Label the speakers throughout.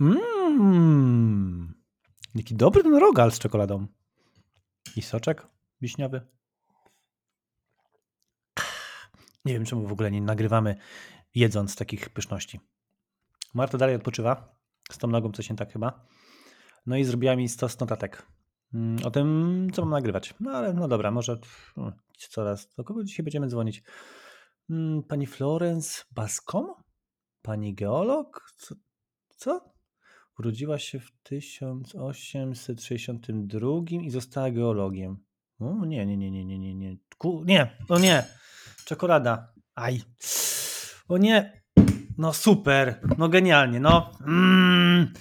Speaker 1: Mmm. Jaki dobry ten rogal z czekoladą. I soczek wiśniowy. Nie wiem, czemu w ogóle nie nagrywamy jedząc takich pyszności. Marta dalej odpoczywa. Z tą nogą coś nie tak chyba. No i zrobiła mi stos notatek. mm, O tym, co mam nagrywać. No ale no dobra, może no, coraz. Do kogo dzisiaj będziemy dzwonić? Mm, Pani Florence Bascom? Pani geolog? Co? co? Urodziła się w 1862 i została geologiem. O nie, nie, nie, nie, nie, nie, nie. Ku, nie, o nie. Czekolada. Aj. O nie. No super. No genialnie. No. Mm,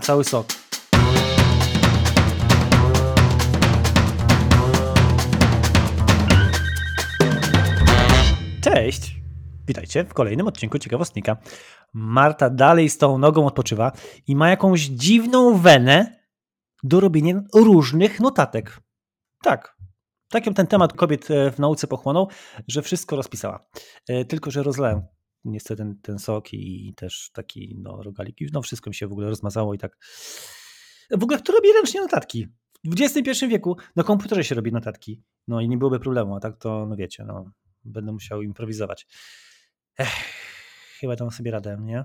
Speaker 1: cały sok. Cześć. Witajcie w kolejnym odcinku Ciekawostnika. Marta dalej z tą nogą odpoczywa i ma jakąś dziwną wenę do robienia różnych notatek. Tak. Tak ją ten temat kobiet e, w nauce pochłonął, że wszystko rozpisała. E, Tylko, że rozlałem niestety ten, ten sok i też taki no, rogalik. No wszystko mi się w ogóle rozmazało i tak. W ogóle kto robi ręcznie notatki? W XXI wieku na komputerze się robi notatki. No i nie byłoby problemu, a tak to, no wiecie, no, będę musiał improwizować. Ech, chyba dam sobie radę, nie?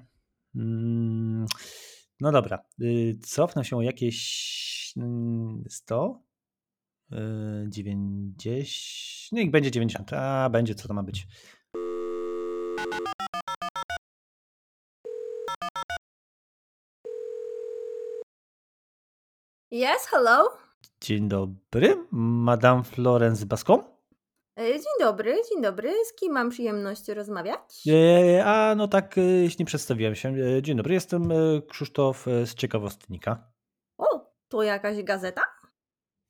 Speaker 1: Mm, no dobra. Y, Cofnę się o jakieś mm, 100? y, 90. Niech będzie 90. A, będzie, co to ma być.
Speaker 2: Yes, hello.
Speaker 1: Dzień dobry, Madame Florence Bascom?
Speaker 2: E, Dzień dobry, dzień dobry. Z kim mam przyjemność rozmawiać?
Speaker 1: E, a no tak, e, nie przedstawiłem się. E, Dzień dobry, jestem e, Krzysztof e, z Ciekawostnika.
Speaker 2: O, to jakaś gazeta?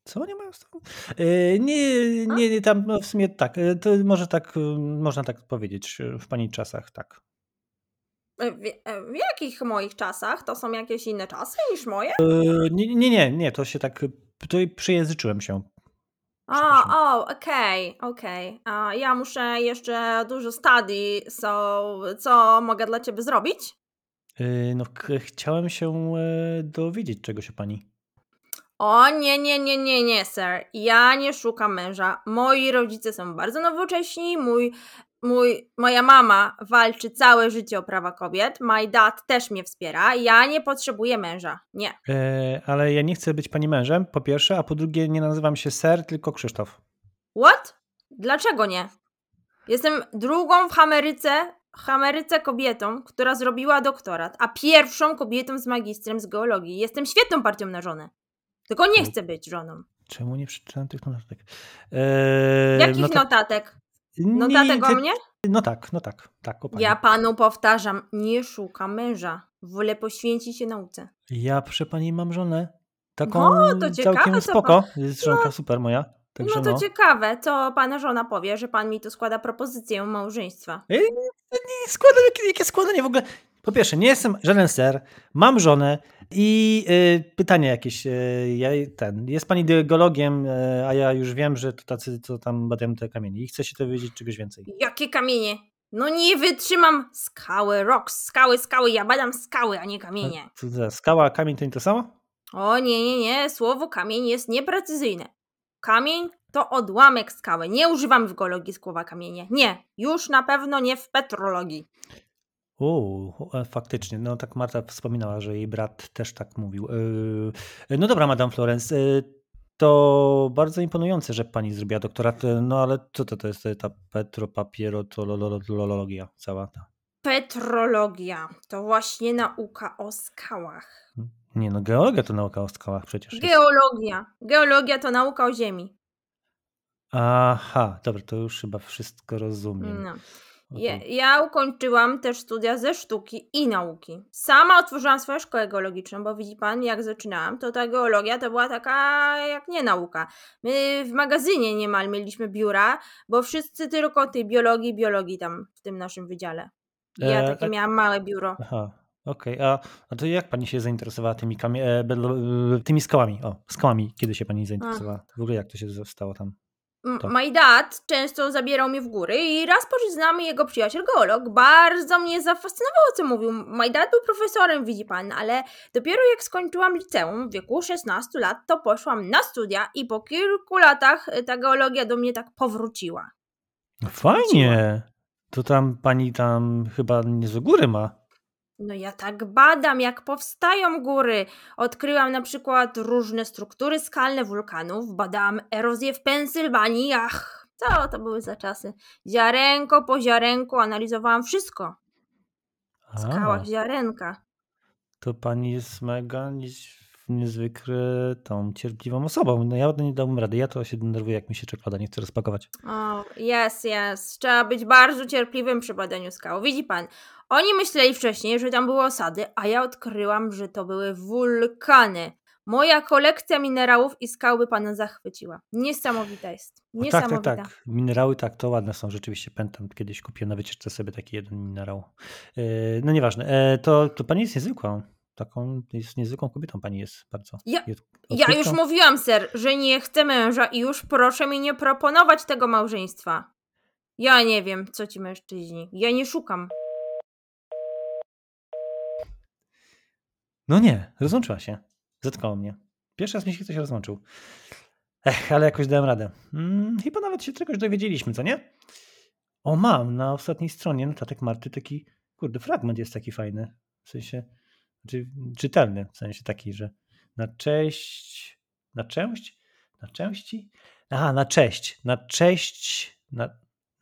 Speaker 1: Co nie mają z tego? E, Nie, nie, nie, tam no w sumie tak, e, to może tak, e, można tak powiedzieć, e, w pani czasach, tak.
Speaker 2: E, W, e, w jakich moich czasach? To są jakieś inne czasy niż moje?
Speaker 1: E, Nie, nie, nie, nie, to się tak, tutaj przyjęzyczyłem się.
Speaker 2: A, o, okej, okej. A Ja muszę jeszcze dużo study, so co mogę dla ciebie zrobić?
Speaker 1: E, No, k- chciałem się e, dowiedzieć czego się pani.
Speaker 2: O, nie, nie, nie, nie, nie, sir. Ja nie szukam męża. Moi rodzice są bardzo nowocześni. Mój, mój, moja mama walczy całe życie o prawa kobiet. My dad też mnie wspiera. Ja nie potrzebuję męża. Nie.
Speaker 1: E, Ale ja nie chcę być pani mężem, po pierwsze, a po drugie nie nazywam się Ser, tylko Krzysztof.
Speaker 2: What? Dlaczego nie? Jestem drugą w Ameryce, Ameryce kobietą, która zrobiła doktorat, a pierwszą kobietą z magistrem z geologii. Jestem świetną partią na żonę. Tylko nie chcę być żoną.
Speaker 1: Czemu nie przeczytałem tych notatek? E,
Speaker 2: Jakich
Speaker 1: no tak-
Speaker 2: notatek?
Speaker 1: Nie,
Speaker 2: Notatek o
Speaker 1: te-
Speaker 2: mnie?
Speaker 1: No tak, no tak, tak, o pani.
Speaker 2: Ja panu powtarzam, nie szukam męża. Wolę poświęcić się nauce.
Speaker 1: Ja, proszę pani, mam żonę. Taką
Speaker 2: No, to ciekawe,
Speaker 1: całkiem spoko. Jest żonka super moja. Także
Speaker 2: no
Speaker 1: no.
Speaker 2: to ciekawe, co pana żona powie, że pan mi tu składa propozycję małżeństwa.
Speaker 1: Ej, nie składam, jakie, jakie składanie w ogóle. Po pierwsze, nie jestem żaden ser, mam żonę i y, pytanie jakieś. Y, ja, ten, jest pani geologiem, y, a ja już wiem, że to tacy, co tam badają te kamienie i chcę się dowiedzieć czegoś więcej.
Speaker 2: Jakie kamienie? No nie wytrzymam skały, rocks, skały, skały, ja badam skały, a nie kamienie.
Speaker 1: Co za skała, a kamień to nie to samo?
Speaker 2: O nie, nie, nie, słowo kamień jest nieprecyzyjne. Kamień to odłamek skały. Nie używamy w geologii słowa kamienie. Nie, już na pewno nie w petrologii.
Speaker 1: Uuu, e, faktycznie, no tak Marta wspominała, że jej brat też tak mówił. Yy, No dobra, Madame Florence, yy, to bardzo imponujące, że pani zrobiła doktorat, yy, no ale co to, to jest ta petropapierotolologia cała ta?
Speaker 2: Petrologia to właśnie nauka o skałach.
Speaker 1: Nie no, geologia to nauka o skałach przecież jest.
Speaker 2: Geologia. Geologia to nauka o ziemi.
Speaker 1: Aha, dobra, to już chyba wszystko rozumiem.
Speaker 2: No. Ja, ja ukończyłam też studia ze sztuki i nauki. Sama otworzyłam swoją szkołę geologiczną, bo widzi pan, jak zaczynałam, to ta geologia to była taka jak nie nauka. My w magazynie niemal mieliśmy biura, bo wszyscy tylko tej biologii, biologii tam w tym naszym wydziale. Ja
Speaker 1: E,
Speaker 2: takie miałam małe biuro.
Speaker 1: Aha, okej, a, a to jak pani się zainteresowała tymi, e, tymi skałami? O, skałami, kiedy się pani zainteresowała? W ogóle jak to się stało tam? To.
Speaker 2: My dad często zabierał mnie w góry i raz poszedł z nami jego przyjaciel geolog. Bardzo mnie zafascynowało, co mówił. My dad był profesorem, widzi pan, ale dopiero jak skończyłam liceum w wieku 16 lat, to poszłam na studia i po kilku latach y, ta geologia do mnie tak powróciła.
Speaker 1: No Fajnie. To tam pani tam chyba niezłe góry ma.
Speaker 2: No ja tak badam, jak powstają góry. Odkryłam na przykład różne struktury skalne wulkanów, badałam erozję w Pensylwanii, ach, co to były za czasy. Ziarenko po ziarenku analizowałam wszystko. W
Speaker 1: A,
Speaker 2: skałach ziarenka.
Speaker 1: to pani jest mega niezwykle tą cierpliwą osobą. No ja nie dałbym rady. Ja to się denerwuję, jak mi się czekolada nie chce rozpakować.
Speaker 2: O, jest, jest. Trzeba być bardzo cierpliwym przy badaniu skał. Widzi pan, oni myśleli wcześniej, że tam były osady, a ja odkryłam, że to były wulkany. Moja kolekcja minerałów i skał by pana zachwyciła. Niesamowita jest.
Speaker 1: No tak, tak,
Speaker 2: Niesamowita.
Speaker 1: tak. Minerały tak, to ładne są. Rzeczywiście pamiętam, kiedyś kupiłem na wycieczce sobie taki jeden minerał. E, No nieważne. E, To, to pani jest niezwykłą. Taką jest niezwykłą kobietą pani jest bardzo.
Speaker 2: Ja-
Speaker 1: Jest
Speaker 2: Ja już mówiłam, ser, że nie chcę męża i już proszę mi nie proponować tego małżeństwa. Ja nie wiem, co ci mężczyźni. Ja nie szukam.
Speaker 1: No nie, rozłączyła się. Zatkało mnie. Pierwszy raz mi się ktoś rozłączył. Ech, ale jakoś dałem radę. Hmm, chyba nawet się czegoś dowiedzieliśmy, co nie? O, mam na ostatniej stronie notatek Marty taki, kurde, fragment jest taki fajny. W sensie, czytelny, w sensie taki, że na cześć, na część, na części? Aha, na cześć, na cześć, na,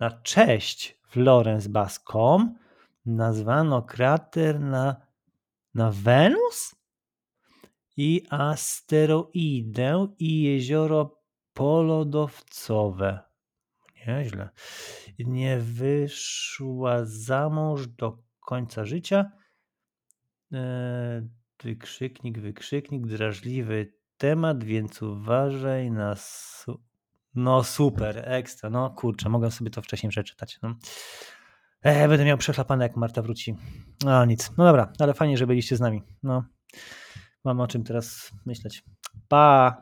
Speaker 1: na cześć Florence Bascom nazwano krater na, na Wenus i asteroidę i jezioro polodowcowe. Nieźle. Nie wyszła za mąż do końca życia. E, Wykrzyknik, wykrzyknik, drażliwy temat, więc uważaj na. Su- no super, ekstra. No kurczę, mogę sobie to wcześniej przeczytać. No. E, będę miał przechlapane, jak Marta wróci. No nic. No dobra, ale fajnie, że byliście z nami. No. Mam o czym teraz myśleć. Pa!